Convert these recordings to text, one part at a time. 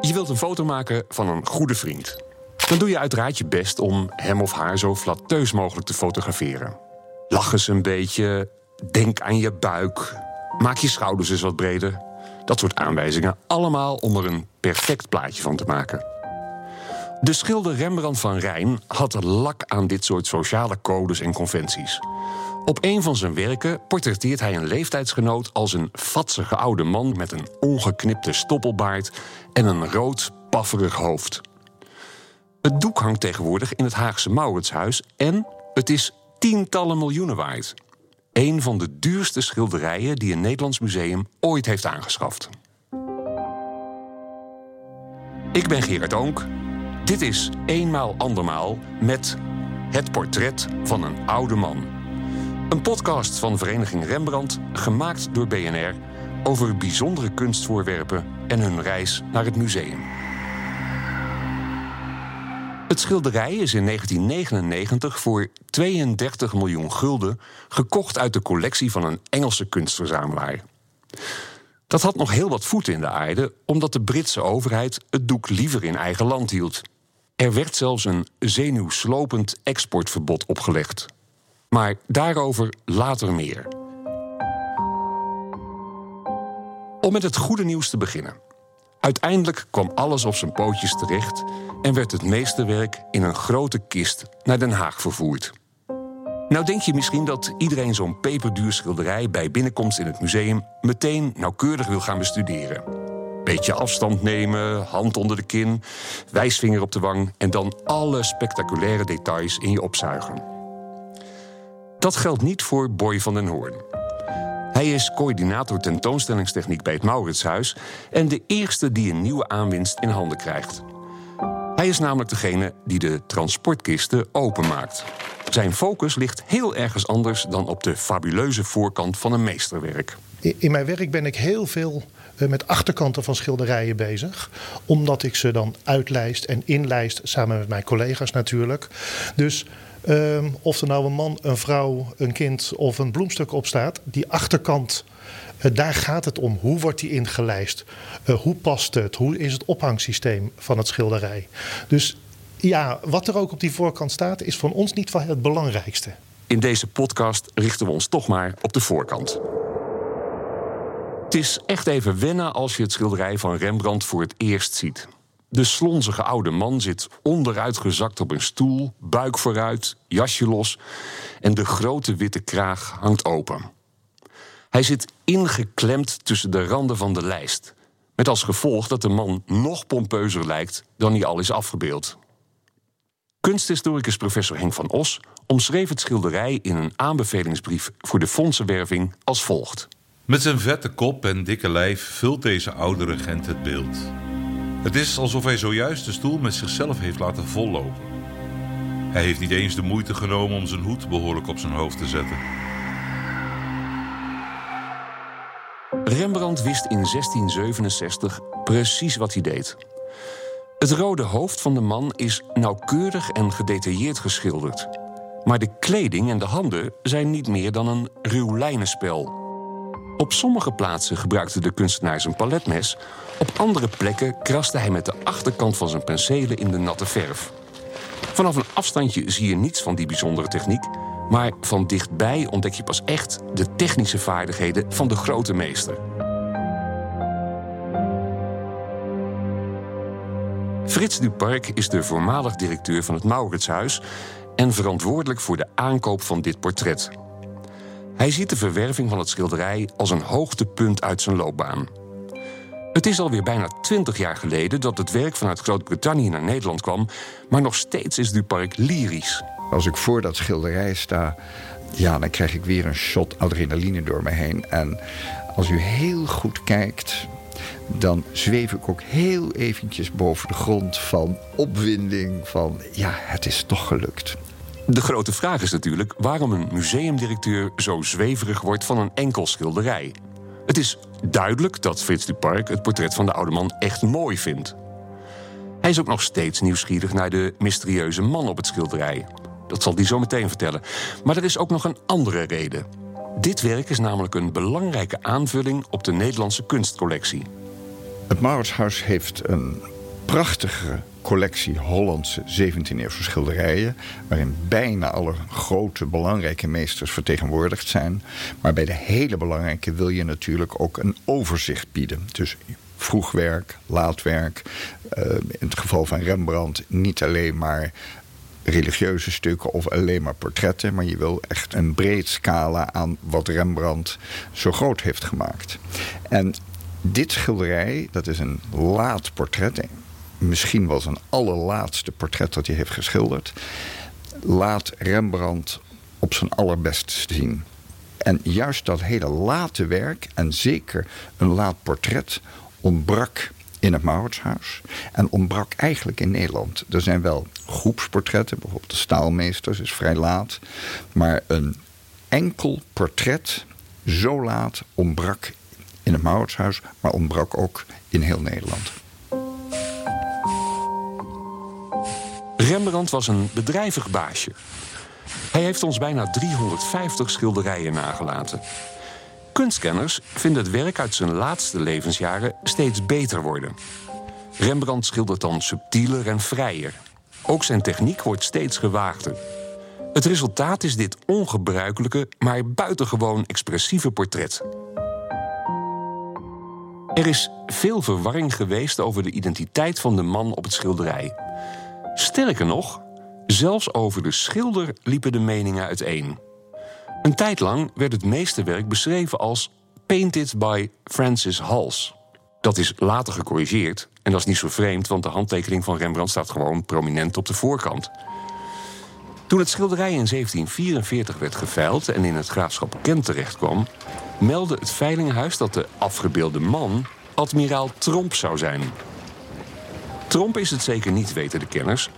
Je wilt een foto maken van een goede vriend. Dan doe je uiteraard je best om hem of haar zo flatteus mogelijk te fotograferen. Lach eens een beetje, denk aan je buik, maak je schouders eens wat breder. Dat soort aanwijzingen, allemaal om er een perfect plaatje van te maken. De schilder Rembrandt van Rijn had lak aan dit soort sociale codes en conventies. Op een van zijn werken portretteert hij een leeftijdsgenoot als een vatsige oude man met een ongeknipte stoppelbaard en een rood, pafferig hoofd. Het doek hangt tegenwoordig in het Haagse Mauritshuis en het is tientallen miljoenen waard. Een van de duurste schilderijen die een Nederlands museum ooit heeft aangeschaft. Ik ben Gerard Oonk. Dit is Eenmaal Andermaal met Het Portret van een Oude Man. Een podcast van Vereniging Rembrandt, gemaakt door BNR... over bijzondere kunstvoorwerpen en hun reis naar het museum. Het schilderij is in 1999 voor 32 miljoen gulden gekocht uit de collectie van een Engelse kunstverzamelaar. Dat had nog heel wat voeten in de aarde, omdat de Britse overheid het doek liever in eigen land hield. Er werd zelfs een zenuwslopend exportverbod opgelegd. Maar daarover later meer. Om met het goede nieuws te beginnen. Uiteindelijk kwam alles op zijn pootjes terecht en werd het meesterwerk in een grote kist naar Den Haag vervoerd. Nou denk je misschien dat iedereen zo'n peperduur schilderij bij binnenkomst in het museum meteen nauwkeurig wil gaan bestuderen. Beetje afstand nemen, hand onder de kin, wijsvinger op de wang en dan alle spectaculaire details in je opzuigen. Dat geldt niet voor Boy van den Hoorn. Hij is coördinator tentoonstellingstechniek bij het Mauritshuis en de eerste die een nieuwe aanwinst in handen krijgt. Hij is namelijk degene die de transportkisten openmaakt. Zijn focus ligt heel ergens anders dan op de fabuleuze voorkant van een meesterwerk. In mijn werk ben ik heel veel eh, met achterkanten van schilderijen bezig. Omdat ik ze dan uitlijst en inlijst, samen met mijn collega's natuurlijk. Dus um, of er nou een man, een vrouw, een kind of een bloemstuk op staat, die achterkant. Uh, daar gaat het om. Hoe wordt die ingelijst? Uh, hoe past het? Hoe is het ophangsysteem van het schilderij? Dus ja, wat er ook op die voorkant staat, is voor ons niet van het belangrijkste. In deze podcast richten we ons toch maar op de voorkant. Het is echt even wennen als je het schilderij van Rembrandt voor het eerst ziet. De slonzige oude man zit onderuitgezakt op een stoel, buik vooruit, jasje los en de grote witte kraag hangt open. Hij zit ingeklemd tussen de randen van de lijst, met als gevolg dat de man nog pompeuzer lijkt dan hij al is afgebeeld. Kunsthistoricus professor Henk van Os omschreef het schilderij in een aanbevelingsbrief voor de fondsenwerving als volgt. Met zijn vette kop en dikke lijf vult deze oude regent het beeld. Het is alsof hij zojuist de stoel met zichzelf heeft laten vollopen. Hij heeft niet eens de moeite genomen om zijn hoed behoorlijk op zijn hoofd te zetten. Rembrandt wist in 1667 precies wat hij deed. Het rode hoofd van de man is nauwkeurig en gedetailleerd geschilderd. Maar de kleding en de handen zijn niet meer dan een ruw lijnenspel. Op sommige plaatsen gebruikte de kunstenaar zijn paletmes. Op andere plekken kraste hij met de achterkant van zijn penselen in de natte verf. Vanaf een afstandje zie je niets van die bijzondere techniek, maar van dichtbij ontdek je pas echt de technische vaardigheden van de grote meester. Frits Duparc is de voormalig directeur van het Mauritshuis en verantwoordelijk voor de aankoop van dit portret. Hij ziet de verwerving van het schilderij als een hoogtepunt uit zijn loopbaan. Het is alweer bijna twintig jaar geleden dat het werk vanuit Groot-Brittannië naar Nederland kwam, maar nog steeds is Duparc lyrisch. Als ik voor dat schilderij sta, ja, dan krijg ik weer een shot adrenaline door me heen. En als u heel goed kijkt, dan zweef ik ook heel eventjes boven de grond van opwinding van ja, het is toch gelukt. De grote vraag is natuurlijk waarom een museumdirecteur zo zweverig wordt van een enkel schilderij. Het is duidelijk dat Frits Duparc het portret van de oude man echt mooi vindt. Hij is ook nog steeds nieuwsgierig naar de mysterieuze man op het schilderij. Dat zal hij zo meteen vertellen. Maar er is ook nog een andere reden. Dit werk is namelijk een belangrijke aanvulling op de Nederlandse kunstcollectie. Het Mauritshuis heeft een prachtige collectie Hollandse 17e-eeuwse schilderijen... waarin bijna alle grote, belangrijke meesters vertegenwoordigd zijn. Maar bij de hele belangrijke wil je natuurlijk ook een overzicht bieden. Dus vroegwerk, laatwerk. Uh, in het geval van Rembrandt niet alleen maar religieuze stukken of alleen maar portretten... maar je wil echt een breed scala aan wat Rembrandt zo groot heeft gemaakt. En dit schilderij, dat is een laat portret misschien wel zijn allerlaatste portret dat hij heeft geschilderd, laat Rembrandt op zijn allerbest zien. En juist dat hele late werk, en zeker een laat portret, ontbrak in het Mauritshuis. En ontbrak eigenlijk in Nederland. Er zijn wel groepsportretten, bijvoorbeeld de Staalmeesters is vrij laat. Maar een enkel portret zo laat ontbrak in het Mauritshuis, maar ontbrak ook in heel Nederland. Rembrandt was een bedrijvig baasje. Hij heeft ons bijna 350 schilderijen nagelaten. Kunstkenners vinden het werk uit zijn laatste levensjaren steeds beter worden. Rembrandt schildert dan subtieler en vrijer. Ook zijn techniek wordt steeds gewaagder. Het resultaat is dit ongebruikelijke, maar buitengewoon expressieve portret. Er is veel verwarring geweest over de identiteit van de man op het schilderij. Sterker nog, zelfs over de schilder liepen de meningen uiteen. Een tijd lang werd het meeste werk beschreven als Painted by Francis Hals. Dat is later gecorrigeerd en dat is niet zo vreemd, want de handtekening van Rembrandt staat gewoon prominent op de voorkant. Toen het schilderij in 1744 werd geveild en in het graafschap Kent terechtkwam, meldde het veilinghuis dat de afgebeelde man admiraal Tromp zou zijn. Tromp is het zeker niet, weten de kenners.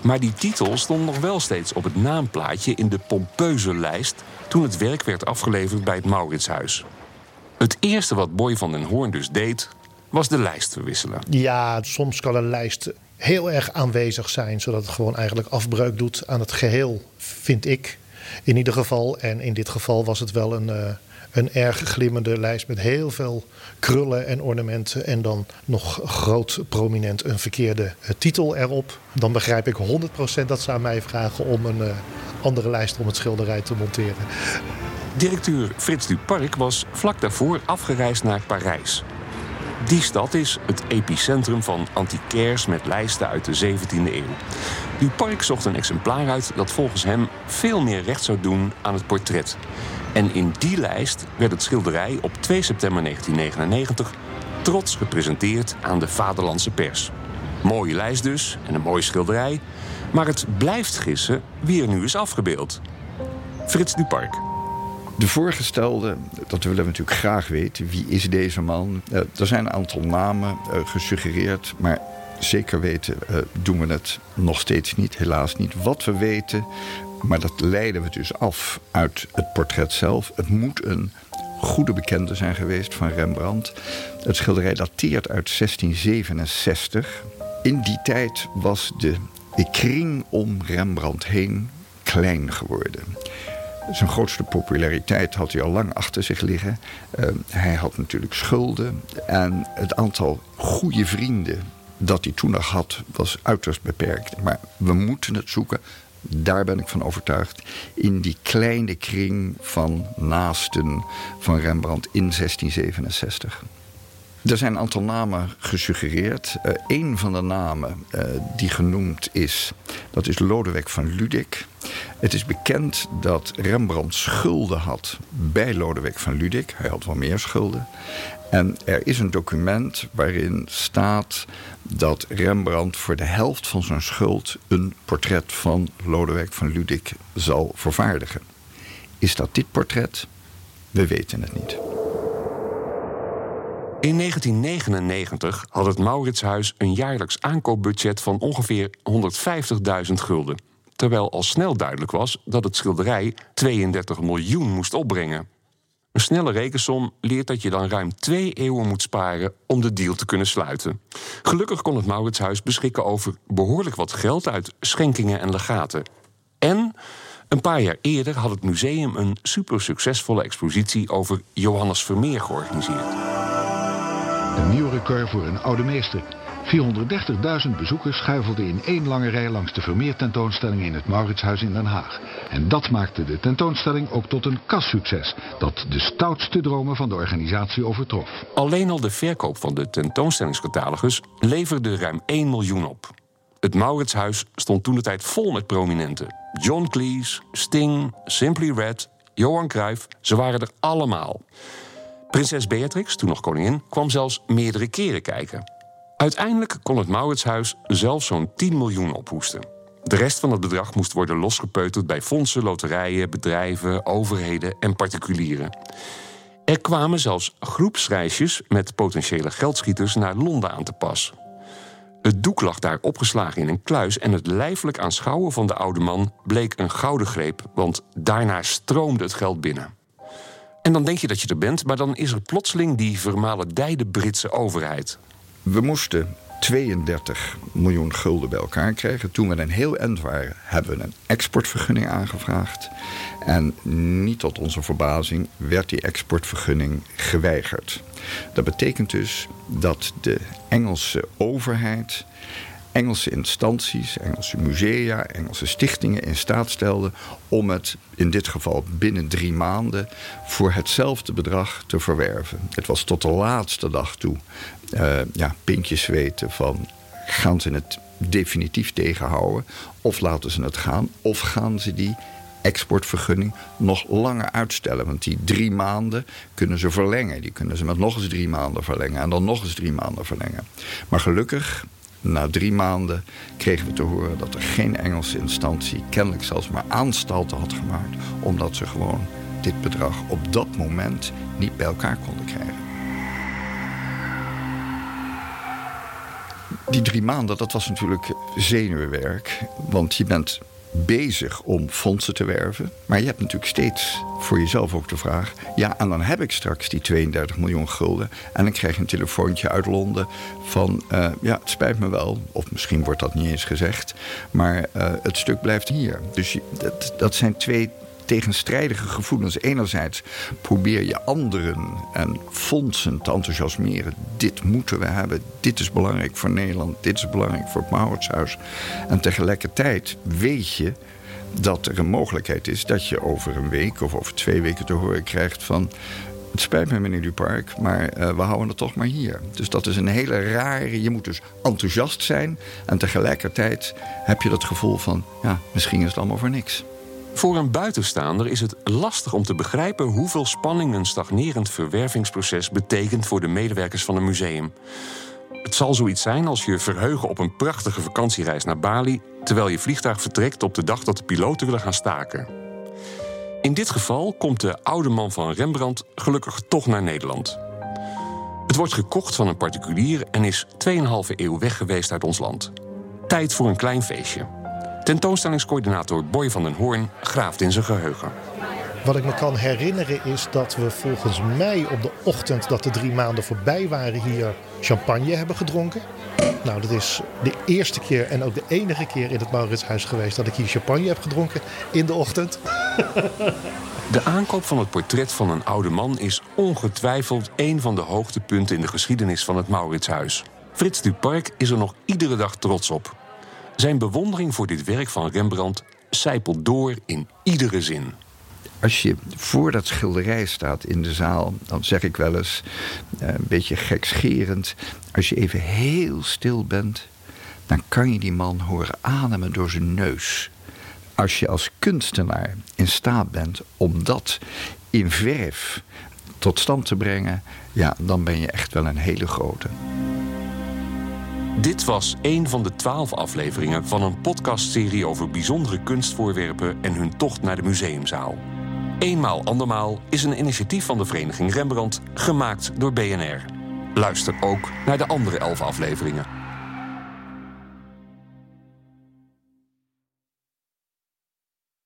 Maar die titel stond nog wel steeds op het naamplaatje in de pompeuze lijst toen het werk werd afgeleverd bij het Mauritshuis. Het eerste wat Boy van den Hoorn dus deed, was de lijst verwisselen. Ja, soms kan een lijst heel erg aanwezig zijn, zodat het gewoon eigenlijk afbreuk doet aan het geheel, vind ik. In ieder geval, en in dit geval was het wel een, uh, een erg glimmende lijst met heel veel krullen en ornamenten. En dan nog groot prominent een verkeerde uh, titel erop. Dan begrijp ik 100% dat ze aan mij vragen om een uh, andere lijst om het schilderij te monteren. Directeur Frits Duparc was vlak daarvoor afgereisd naar Parijs. Die stad is het epicentrum van antiquairs met lijsten uit de 17e eeuw. Duparc zocht een exemplaar uit dat volgens hem veel meer recht zou doen aan het portret. En in die lijst werd het schilderij op 2 september 1999 trots gepresenteerd aan de vaderlandse pers. Mooie lijst dus en een mooi schilderij, maar het blijft gissen wie er nu is afgebeeld. Frits Duparc. De voorgestelde, dat willen we natuurlijk graag weten. Wie is deze man? Uh, er zijn een aantal namen uh, gesuggereerd, maar zeker weten uh, doen we het nog steeds niet, helaas niet. Wat we weten maar dat leiden we dus af uit het portret zelf. Het moet een goede bekende zijn geweest van Rembrandt. Het schilderij dateert uit 1667. In die tijd was de, kring om Rembrandt heen klein geworden. Zijn grootste populariteit had hij al lang achter zich liggen. Uh, hij had natuurlijk schulden. En het aantal goede vrienden dat hij toen nog had, was uiterst beperkt. Maar we moeten het zoeken daar ben ik van overtuigd, in die kleine kring van naasten van Rembrandt in 1667. Er zijn een aantal namen gesuggereerd. Uh, een van de namen uh, die genoemd is, dat is Lodewijk van Ludik. Het is bekend dat Rembrandt schulden had bij Lodewijk van Ludik. Hij had wel meer schulden. En er is een document waarin staat dat Rembrandt voor de helft van zijn schuld een portret van Lodewijk van Ludik zal vervaardigen. Is dat dit portret? We weten het niet. In 1999 had het Mauritshuis een jaarlijks aankoopbudget van ongeveer 150.000 gulden. Terwijl al snel duidelijk was dat het schilderij 32 miljoen moest opbrengen. Een snelle rekensom leert dat je dan ruim twee eeuwen moet sparen om de deal te kunnen sluiten. Gelukkig kon het Mauritshuis beschikken over behoorlijk wat geld uit schenkingen en legaten. En Een paar jaar eerder had het museum een super succesvolle expositie over Johannes Vermeer georganiseerd. Een nieuw record voor een oude meester. 430.000 bezoekers schuifelden in één lange rij langs de Vermeer tentoonstelling in het Mauritshuis in Den Haag. En dat maakte de tentoonstelling ook tot een kassucces dat de stoutste dromen van de organisatie overtrof. Alleen al de verkoop van de tentoonstellingscatalogus leverde ruim 1 miljoen op. Het Mauritshuis stond toen de tijd vol met prominenten. John Cleese, Sting, Simply Red, Johan Cruijff, ze waren er allemaal. Prinses Beatrix, toen nog koningin, kwam zelfs meerdere keren kijken. Uiteindelijk kon het Mauritshuis zelfs zo'n 10 miljoen ophoesten. De rest van het bedrag moest worden losgepeuterd bij fondsen, loterijen, bedrijven, overheden en particulieren. Er kwamen zelfs groepsreisjes met potentiële geldschieters naar Londen aan te pas. Het doek lag daar opgeslagen in een kluis en het lijfelijk aanschouwen van de oude man bleek een gouden greep, want daarna stroomde het geld binnen. En dan denk je dat je er bent, maar dan is er plotseling die vermalendijde Britse overheid. We moesten 32 miljoen gulden bij elkaar krijgen. Toen we een heel eind waren, hebben we een exportvergunning aangevraagd. En niet tot onze verbazing werd die exportvergunning geweigerd. Dat betekent dus dat de Engelse overheid Engelse instanties, Engelse musea, Engelse stichtingen in staat stelden om het in dit geval binnen drie maanden voor hetzelfde bedrag te verwerven. Het was tot de laatste dag toe uh, ja, pintjes weten van gaan ze het definitief tegenhouden of laten ze het gaan of gaan ze die exportvergunning nog langer uitstellen. Want die drie maanden kunnen ze verlengen. Die kunnen ze met nog eens drie maanden verlengen en dan nog eens drie maanden verlengen. Maar gelukkig na drie maanden kregen we te horen dat er geen Engelse instantie kennelijk zelfs maar aanstalten had gemaakt, omdat ze gewoon dit bedrag op dat moment niet bij elkaar konden krijgen. Die drie maanden, dat was natuurlijk zenuwwerk. Want je bent bezig om fondsen te werven. Maar je hebt natuurlijk steeds voor jezelf ook de vraag... ja, en dan heb ik straks die 32 miljoen gulden... en dan krijg je een telefoontje uit Londen van... Uh, ja, het spijt me wel, of misschien wordt dat niet eens gezegd... maar uh, het stuk blijft hier. Dus dat, dat zijn twee tegenstrijdige gevoelens. Enerzijds probeer je anderen en fondsen te enthousiasmeren. Dit moeten we hebben, dit is belangrijk voor Nederland, dit is belangrijk voor het Mauritshuis. En tegelijkertijd weet je dat er een mogelijkheid is dat je over een week of over twee weken te horen krijgt van. Het spijt me, meneer Dupark, maar uh, we houden het toch maar hier. Dus dat is een hele rare. Je moet dus enthousiast zijn. En tegelijkertijd heb je dat gevoel van. Ja, misschien is het allemaal voor niks. Voor een buitenstaander is het lastig om te begrijpen hoeveel spanning een stagnerend verwervingsproces betekent voor de medewerkers van een museum. Het zal zoiets zijn als je verheugen op een prachtige vakantiereis naar Bali, terwijl je vliegtuig vertrekt op de dag dat de piloten willen gaan staken. In dit geval komt de oude man van Rembrandt gelukkig toch naar Nederland. Het wordt gekocht van een particulier en is 2,5 eeuw weg geweest uit ons land. Tijd voor een klein feestje. Tentoonstellingscoördinator Boy van den Hoorn graaft in zijn geheugen. Wat ik me kan herinneren is dat we volgens mij op de ochtend dat de drie maanden voorbij waren hier champagne hebben gedronken. Nou, dat is de eerste keer en ook de enige keer in het Mauritshuis geweest dat ik hier champagne heb gedronken in de ochtend. De aankoop van het portret van een oude man is ongetwijfeld een van de hoogtepunten in de geschiedenis van het Mauritshuis. Frits Duparc is er nog iedere dag trots op. Zijn bewondering voor dit werk van Rembrandt zijpelt door in iedere zin. Als je voor dat schilderij staat in de zaal, dan zeg ik wel eens, eh, een beetje gekscherend, als je even heel stil bent, dan kan je die man horen ademen door zijn neus. Als je als kunstenaar in staat bent om dat in verf tot stand te brengen, ja, dan ben je echt wel een hele grote. Dit was een van de twaalf afleveringen van een podcastserie over bijzondere kunstvoorwerpen en hun tocht naar de museumzaal. Eenmaal andermaal is een initiatief van de Vereniging Rembrandt gemaakt door BNR. Luister ook naar de andere elf afleveringen.